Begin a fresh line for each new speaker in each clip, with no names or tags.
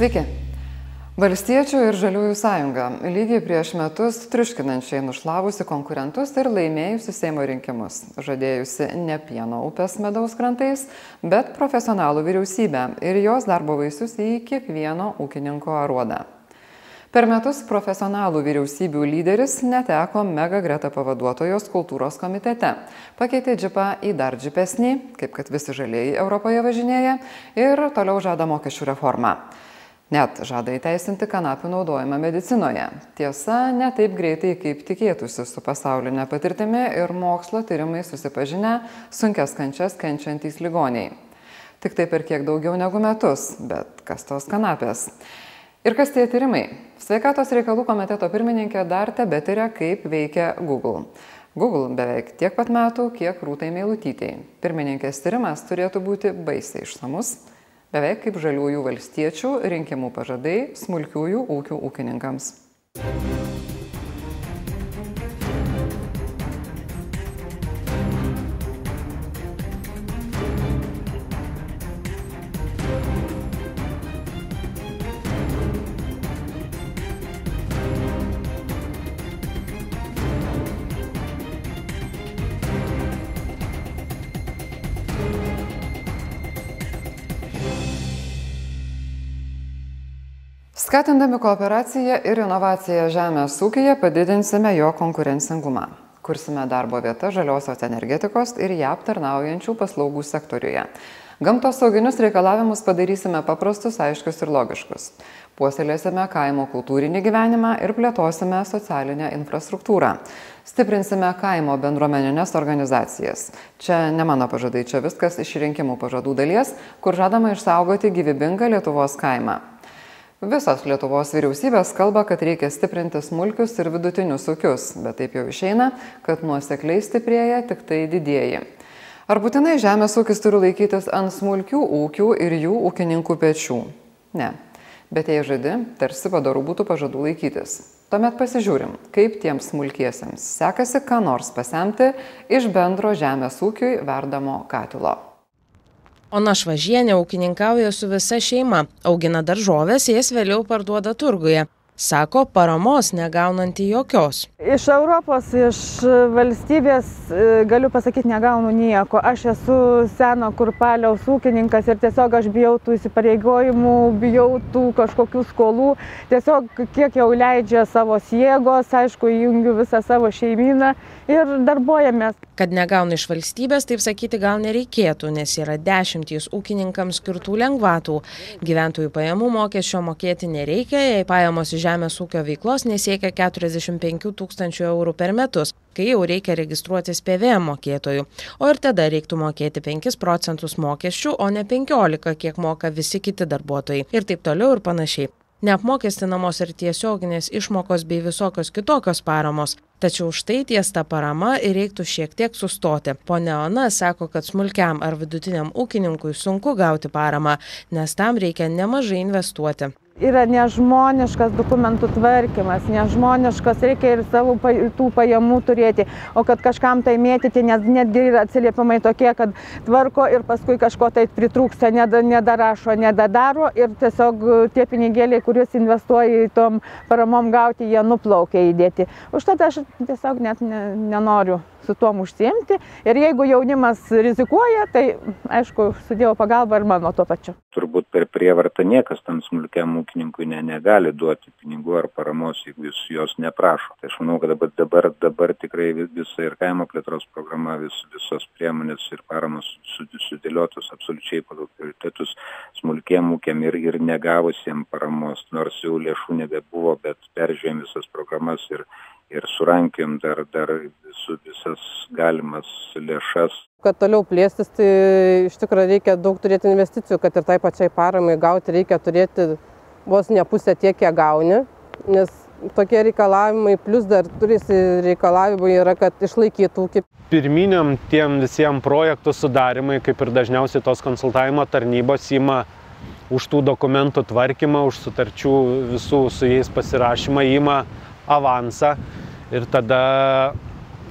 Sveiki. Valstiečių ir Žaliųjų sąjunga lygiai prieš metus triuškinančiai nušlavusi konkurentus ir laimėjusi Seimo rinkimus, žadėjusi ne pieno upės medaus krantais, bet profesionalų vyriausybę ir jos darbo vaisius į kiekvieno ūkininko aruodą. Per metus profesionalų vyriausybių lyderis neteko mega greta pavaduotojos kultūros komitete, pakeitė džipą į dar džipesnį, kaip kad visi žalieji Europoje važinėja, ir toliau žada mokesčių reformą. Net žada įteisinti kanapių naudojimą medicinoje. Tiesa, ne taip greitai, kaip tikėtųsi su pasaulinė patirtimi ir mokslo tyrimai susipažinę sunkias kančias kenčiantys ligoniai. Tik tai per kiek daugiau negu metus, bet kas tos kanapės? Ir kas tie tyrimai? Sveikatos reikalų komiteto pirmininkė dar tebetiria, kaip veikia Google. Google beveik tiek pat metų, kiek rūtai meilutytėjai. Pirmininkės tyrimas turėtų būti baisiai išsamus beveik kaip žaliųjų valstiečių rinkimų pažadai smulkiųjų ūkių ūkininkams. Skatindami kooperaciją ir inovaciją žemės ūkyje padidinsime jo konkurencingumą. Kursime darbo vietas žaliosios energetikos ir ją aptarnaujančių paslaugų sektoriuje. Gamtos sauginius reikalavimus padarysime paprastus, aiškius ir logiškus. Puoselėsime kaimo kultūrinį gyvenimą ir plėtosime socialinę infrastruktūrą. Stiprinsime kaimo bendruomeninės organizacijas. Čia ne mano pažadai, čia viskas iš rinkimų pažadų dalies, kur žadama išsaugoti gyvybingą Lietuvos kaimą. Visos Lietuvos vyriausybės kalba, kad reikia stiprinti smulkius ir vidutinius ūkius, bet taip jau išeina, kad nuosekliai stiprėja tik tai didieji. Ar būtinai žemės ūkis turi laikytis ant smulkių ūkių ir jų ūkininkų pečių? Ne. Bet jei žadi, tarsi padarų būtų pažadų laikytis. Tuomet pasižiūrim, kaip tiems smulkiesiems sekasi ką nors pasemti iš bendro žemės ūkiui verdamo katilo.
Ona Švažienė ūkininkauja su visa šeima, augina daržovės, jas vėliau parduoda turguje sako paramos negaunanti jokios.
Iš Europos, iš valstybės e, galiu pasakyti, negaunu nieko. Aš esu seno kurpaliaus ūkininkas ir tiesiog aš bijau tų įsipareigojimų, bijau tų kažkokių skolų. Tiesiog kiek jau leidžia savo jėgos, aišku, įjungiu visą savo šeimyną ir darbuojamės.
Kad negauna iš valstybės, taip sakyti gal nereikėtų, nes yra dešimtys ūkininkams skirtų lengvatų. Gyventojų pajamų mokesčio mokėti nereikia, jei pajamos iš žemės ūkio veiklos nesiekia 45 tūkstančių eurų per metus, kai jau reikia registruotis PVM mokėtojų. O ir tada reiktų mokėti 5 procentus mokesčių, o ne 15, kiek moka visi kiti darbuotojai. Ir taip toliau ir panašiai. Neapmokestinamos ir tiesioginės išmokos bei visokios kitokios paramos. Tačiau štai ties ta parama ir reiktų šiek tiek sustoti. Pone Ona sako, kad smulkiam ar vidutiniam ūkininkui sunku gauti paramą, nes tam reikia nemažai investuoti
yra nežmoniškas dokumentų tvarkymas, nežmoniškas, reikia ir savo tų pajamų turėti, o kad kažkam tai mėtyti, nes netgi yra atsiliepimai tokie, kad tvarko ir paskui kažko tai pritrūksta, nedarašo, nedadaro ir tiesiog tie pinigėliai, kuriuos investuoja į tom paramom gauti, jie nuplaukia įdėti. Užtat aš tiesiog net ne, nenoriu su tuom užsiimti ir jeigu jaunimas rizikuoja, tai aišku, su Dievo pagalba ir mano tuo pačiu.
Turbūt per prievartą niekas tam smulkiam ūkininkui ne, negali duoti pinigų ar paramos, jeigu jis jos neprašo. Tai aš manau, kad dabar, dabar, dabar tikrai visa ir kaimo plėtros programa, vis, visos priemonės ir paramos sudėliotos absoliučiai pagal prioritetus smulkiem ūkiam ir, ir negavusiem paramos, nors jau lėšų nebebuvo, bet peržiūrėjom visas programas ir ir surankėm dar, dar visu, visas galimas lėšas.
Kad toliau plėstis, tai iš tikrųjų reikia daug turėti investicijų, kad ir tai pačiai paramai gauti reikia turėti vos ne pusę tiek, kiek gauni, nes tokie reikalavimai, plus dar turisi reikalavimai yra, kad išlaikytų ūkį.
Pirminiam tiem visiems projektų sudarimai, kaip ir dažniausiai tos konsultavimo tarnybos įma už tų dokumentų tvarkymą, už sutarčių visų su jais pasirašymą, įma avansą ir tada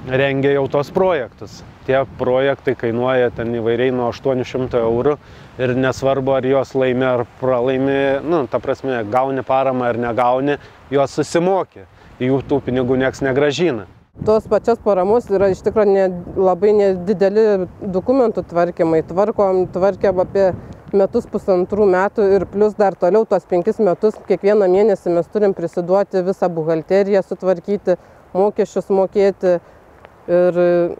rengia jau tos projektus. Tie projektai kainuoja ten įvairiai nuo 800 eurų ir nesvarbu, ar jos laimi ar pralaimi, nu, ta prasme, gauni paramą ar negauni, jos susimokė, jų tų pinigų nieks negražina.
Tos pačios paramos yra iš tikrųjų ne, labai nedideli dokumentų tvarkymai. Tvarkom, tvarkėm apie metus pusantrų metų ir plus dar toliau tuos penkis metus kiekvieną mėnesį mes turim prisiduoti visą buhalteriją sutvarkyti, mokesčius mokėti. Ir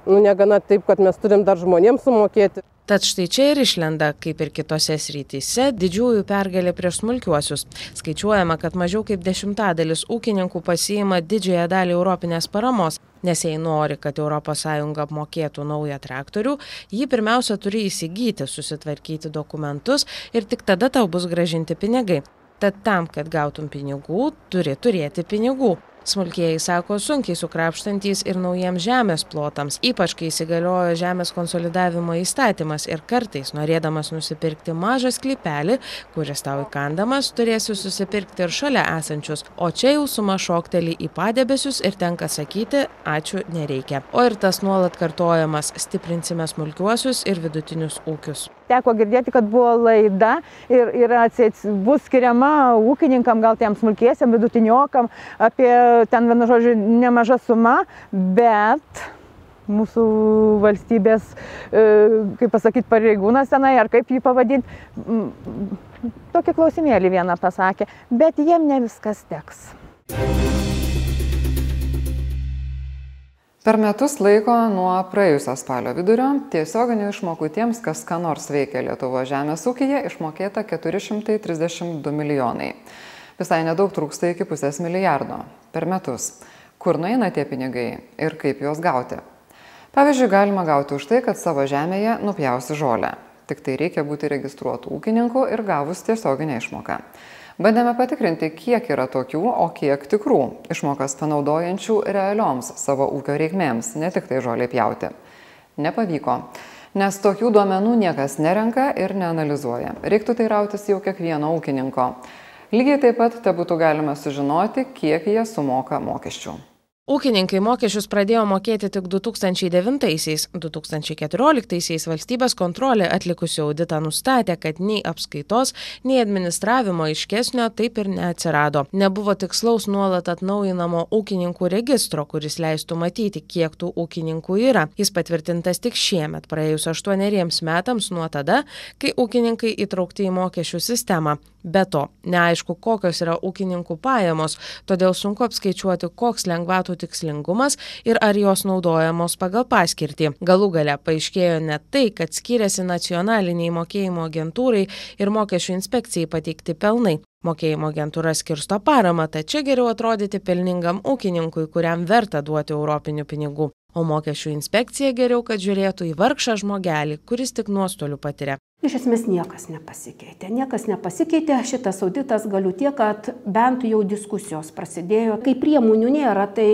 nu, negana taip, kad mes turim dar žmonėms sumokėti.
Tad štai čia ir išlenda, kaip ir kitose srityse, didžiųjų pergalė prieš smulkiuosius. Skaičiuojama, kad mažiau kaip dešimtadalis ūkininkų pasiima didžiąją dalį europinės paramos, nes jei nori, kad ES apmokėtų naują traktorių, jį pirmiausia turi įsigyti, susitvarkyti dokumentus ir tik tada tau bus gražinti pinigai. Tad tam, kad gautum pinigų, turi turėti pinigų smulkieji sako sunkiai sukrapštantys ir naujiems žemės plotams ypač kai įsigaliojo žemės konsolidavimo įstatymas ir kartais norėdamas nusipirkti mažą sklypelį kuris tau įkandamas turėsi susipirkti ir šalia esančius. O čia jau suma šokteli į padebesius ir tenka sakyti ačiū nereikia. O ir tas nuolat kartojamas stiprinsime smulkiuosius ir vidutinius ūkius
teko girdėti, kad buvo laida ir, ir atseit, bus skiriama ūkininkam, gal tiem smulkiesiam, vidutiniokam, apie ten, vienu žodžiu, nemaža suma, bet mūsų valstybės, e, kaip pasakyti, pareigūnas tenai, ar kaip jį pavadinti, tokį klausimėlį vieną pasakė, bet jiem ne viskas teks.
Per metus laiko nuo praėjusio spalio vidurio tiesioginių išmokų tiems, kas ką nors veikia Lietuvo žemės ūkyje, išmokėta 432 milijonai. Visai nedaug trūksta iki pusės milijardo per metus. Kur nueina tie pinigai ir kaip juos gauti? Pavyzdžiui, galima gauti už tai, kad savo žemėje nupjausi žolę. Tik tai reikia būti registruotų ūkininkų ir gavus tiesioginę išmoką. Bandėme patikrinti, kiek yra tokių, o kiek tikrų išmokas panaudojančių realioms savo ūkio reikmėms, ne tik tai žoliai pjauti. Nepavyko, nes tokių duomenų niekas nerenka ir neanalizuoja. Reiktų tai rautis jau kiekvieno ūkininko. Lygiai taip pat te būtų galima sužinoti, kiek jie sumoka mokesčių
ūkininkai mokesčius pradėjo mokėti tik du tūkstančiai devintaisiais. Du tūkstančiai keturioliktaisiais valstybės kontrolė atlikusi auditą nustatė kad nei apskaitos nei administravimo aiškesnio taip ir neatsirado. Nebuvo tikslaus nuolat atnaujinamo ūkininkų registro kuris leistų matyti kiek tų ūkininkų yra. Jis patvirtintas tik šiemet praėjus aštuoneriems metams nuo tada kai ūkininkai įtraukti į mokesčių sistemą be to neaišku kokios yra ūkininkų pajamos todėl sunku apskaičiuoti koks lengvatų tikslingumas ir ar jos naudojamos pagal paskirtį. Galų gale paaiškėjo net tai kad skiriasi nacionalinei mokėjimo agentūrai ir mokesčių inspekcijai pateikti pelnai. Mokėjimo agentūra skirsto paramą tad čia geriau atrodyti pelningam ūkininkui kuriam verta duoti europinių pinigų. O mokesčių inspekcija geriau kad žiūrėtų į vargšą žmogelį kuris tik nuostolių patiria
iš esmės niekas nepasikeitė. Niekas nepasikeitė. Šitas auditas galiu tiek kad bent jau diskusijos prasidėjo. Kai priemonių nėra tai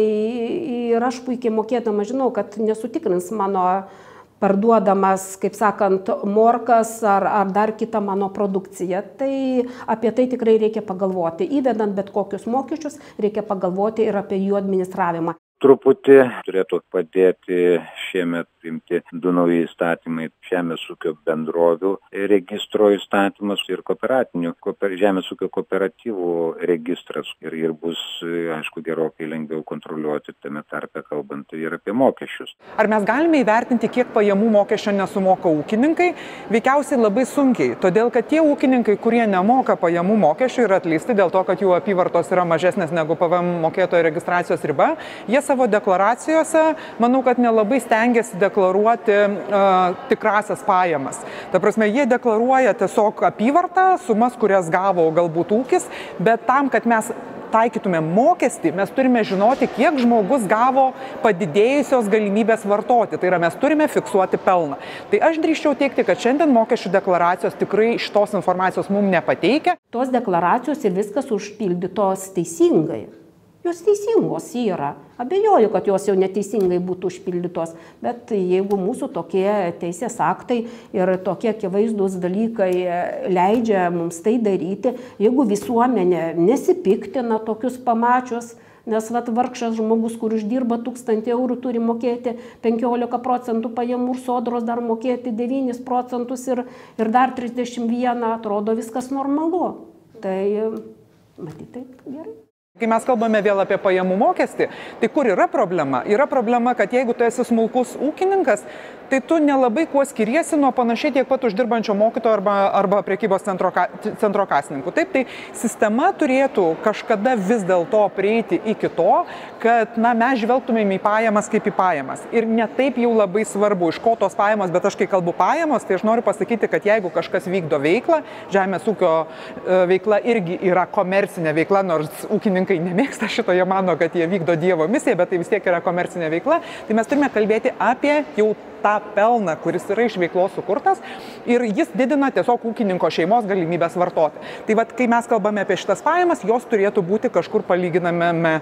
ir aš puikiai mokėdama žinau kad nesutikrins mano parduodamas kaip sakant morkas ar ar dar kitą mano produkciją tai apie tai tikrai reikia pagalvoti. Įvedant bet kokius mokesčius reikia pagalvoti ir apie jų administravimą
truputį turėtų padėti šiemet priimti du nauji įstatymai žemės ūkio bendrovių registro įstatymas ir kooperatinių kooper žemės ūkio kooperatyvų registras. Ir ir bus aišku gerokai lengviau kontroliuoti tame tarpe kalbant ir apie mokesčius.
Ar mes galime įvertinti kiek pajamų mokesčio nesumoka ūkininkai? Veikiausiai labai sunkiai todėl kad tie ūkininkai kurie nemoka pajamų mokesčio yra atleisti dėl to kad jų apyvartos yra mažesnės negu pvm mokėtojo registracijos riba jie savo deklaracijose manau kad nelabai stengiasi deklaruoti uh, tikrasias pajamas. Ta prasme, jie deklaruoja tiesiog apyvartą, sumas, kurias gavo galbūt ūkis, bet tam, kad mes taikytume mokestį, mes turime žinoti, kiek žmogus gavo padidėjusios galimybės vartoti. Tai yra, mes turime fiksuoti pelną. Tai aš drįščiau teikti, kad šiandien mokesčių deklaracijos tikrai šitos informacijos mums nepateikia.
Tos deklaracijos ir viskas užpildytos teisingai. Jos teisingos yra. Abejoju, kad jos jau neteisingai būtų užpildytos, bet jeigu mūsų tokie teisės aktai ir tokie akivaizdus dalykai leidžia mums tai daryti, jeigu visuomenė nesipiktina tokius pamačius, nes vat vargšas žmogus kur uždirba tūkstantį eurų turi mokėti penkiolika procentų pajamų ir sodros dar mokėti devynis procentus ir ir dar trisdešim vieną atrodo viskas normalu tai matyt taip gerai
Kai mes kalbame vėl apie pajamų mokestį, tai kur yra problema? Yra problema, kad jeigu tu esi smulkus ūkininkas, tai tu nelabai kuo skiriesi nuo panašiai tiek pat uždirbančio mokytojo arba, arba priekybos centro, centro kasininkų. Taip, tai sistema turėtų kažkada vis dėlto prieiti iki to, kad na, mes žvelgtumėm į pajamas kaip į pajamas. Ir ne taip jau labai svarbu, iš ko tos pajamos, bet aš kai kalbu pajamos, tai aš noriu pasakyti, kad jeigu kažkas vykdo veiklą, žemės ūkio e, veikla irgi yra komercinė veikla, nors ūkininkai nemėgsta šito, jie mano, kad jie vykdo Dievo misiją, bet tai vis tiek yra komercinė veikla, tai mes turime kalbėti apie jau tą pelną, kuris yra iš veiklos sukurtas ir jis didina tiesiog ūkininko šeimos galimybės vartoti. Tai vad, kai mes kalbame apie šitas pajamas, jos turėtų būti kažkur palyginamame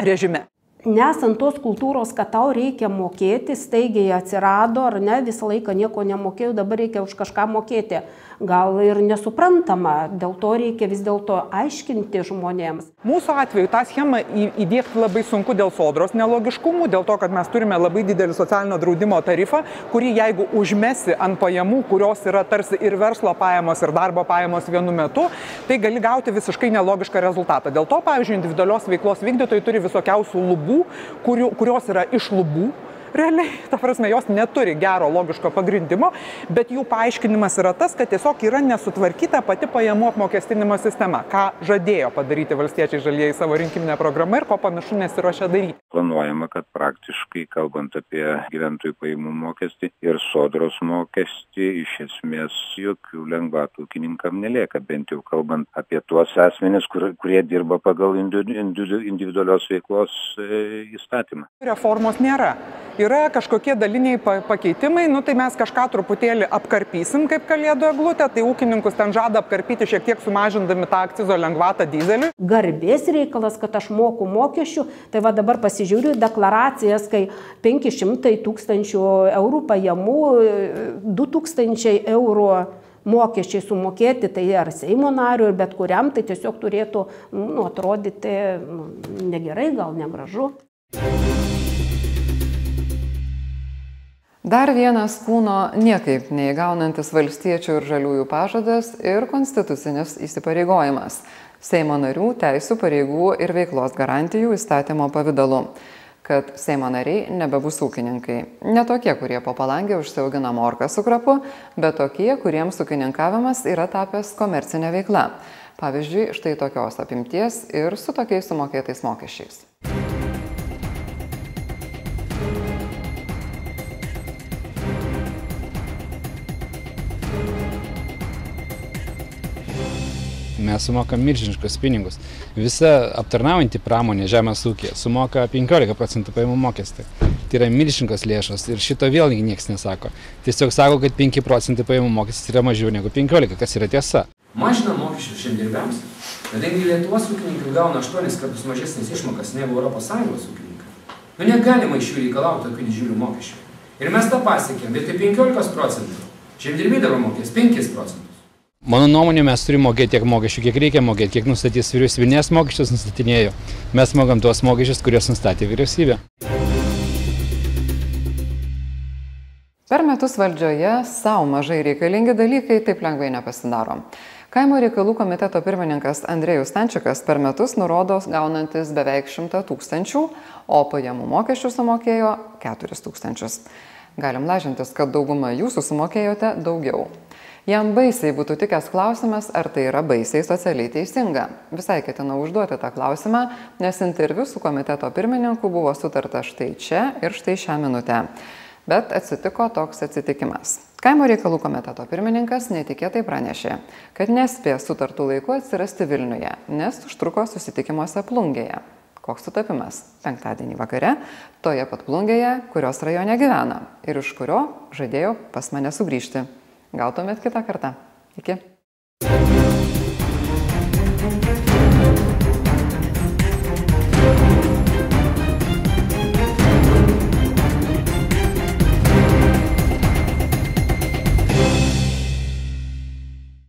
režime.
Nesant tos kultūros, kad tau reikia mokėti, staigiai atsirado, ar ne, visą laiką nieko nemokėjau, dabar reikia už kažką mokėti gal ir nesuprantama. Dėl to reikia vis dėlto aiškinti žmonėms.
Mūsų atveju tą schemą į įdiegti labai sunku dėl sodros nelogiškumų dėl to kad mes turime labai didelį socialinio draudimo tarifą kurį jeigu užmesi ant pajamų kurios yra tarsi ir verslo pajamos ir darbo pajamos vienu metu tai gali gauti visiškai nelogišką rezultatą. Dėl to pavyzdžiui individualios veiklos vykdytojai turi visokiausių lubų kurios yra iš lubų realiai, ta prasme, jos neturi gero logiško pagrindimo, bet jų paaiškinimas yra tas, kad tiesiog yra nesutvarkyta pati pajamų apmokestinimo sistema, ką žadėjo padaryti valstiečiai žalieji savo rinkiminę programą ir ko panašu nesiuošia daryti.
Planuojama, kad praktiškai, kalbant apie gyventojų pajamų mokestį ir sodros mokestį, iš esmės jokių lengvatų ūkininkam nelieka, bent jau kalbant apie tuos asmenis, kur, kurie dirba pagal individualios veiklos e, įstatymą.
Reformos nėra yra kažkokie daliniai pakeitimai, nu tai mes kažką truputėlį apkarpysim kaip kalėdų eglutę, tai ūkininkus ten žada apkarpyti šiek tiek sumažindami tą akcizo lengvatą dizeliui.
Garbės reikalas, kad aš moku mokesčių, tai va dabar pasižiūriu deklaracijas, kai 500 tūkstančių eurų pajamų, 2000 eurų mokesčiai sumokėti, tai ar Seimo nariu, ir bet kuriam, tai tiesiog turėtų nu, atrodyti nu, negerai, gal negražu.
Dar vienas kūno niekaip neįgaunantis valstiečių ir žaliųjų pažadas ir konstitucinis įsipareigojimas - Seimo narių teisų, pareigų ir veiklos garantijų įstatymo pavydalu kad Seimo nariai nebebus ūkininkai. Ne tokie, kurie po palangę užsiaugina morką su krapu, bet tokie, kuriems ūkininkavimas yra tapęs komercinė veikla. Pavyzdžiui, štai tokios apimties ir su tokiais sumokėtais mokesčiais.
Mes sumokam milžiniškus pinigus. Visa aptarnaujanti pramonė žemės ūkė sumoka 15 procentų pajamų mokestį. Tai yra milžininkos lėšos ir šito vėlgi niekas nesako. Tiesiog sako, kad 5 procentai pajamų mokestis yra mažiau negu 15, kas yra tiesa.
Mažina mokesčius žemdirbiams, kadangi Lietuvos ūkininkai gauna 8 kartus mažesnės išmokas negu ES ūkininkai. Nu negalima iš jų reikalauti tokių didžiulių mokesčių. Ir mes tą pasiekėm, vietoj 15 procentų. Žemdirbiai dabar mokės 5 procentų.
Mano nuomonė, mes turime mokėti tiek mokesčių, kiek reikia mokėti, kiek nustatys vyriausybinės mokesčius nustatinėjo. Mes mokam tuos mokesčius, kuriuos nustatė vyriausybė.
Per metus valdžioje savo mažai reikalingi dalykai taip lengvai nepasidaro. Kaimo reikalų komiteto pirmininkas Andrėjus Stančikas per metus nurodo gaunantis beveik 100 tūkstančių, o pajamų mokesčių sumokėjo 4 tūkstančius. Galim lažintis, kad dauguma jūsų sumokėjote daugiau. Jam baisiai būtų tikęs klausimas, ar tai yra baisiai socialiai teisinga. Visai ketinau užduoti tą klausimą, nes interviu su komiteto pirmininku buvo sutarta štai čia ir štai šią minutę. Bet atsitiko toks atsitikimas. Kaimo reikalų komiteto pirmininkas netikėtai pranešė, kad nespė sutartų laiku atsirasti Vilniuje, nes užtruko susitikimuose plungėje. Koks sutapimas? Penktadienį vakare, toje pat plungėje, kurios rajone gyvena ir iš kurio žadėjo pas mane sugrįžti. Gautumėt kitą kartą. Iki.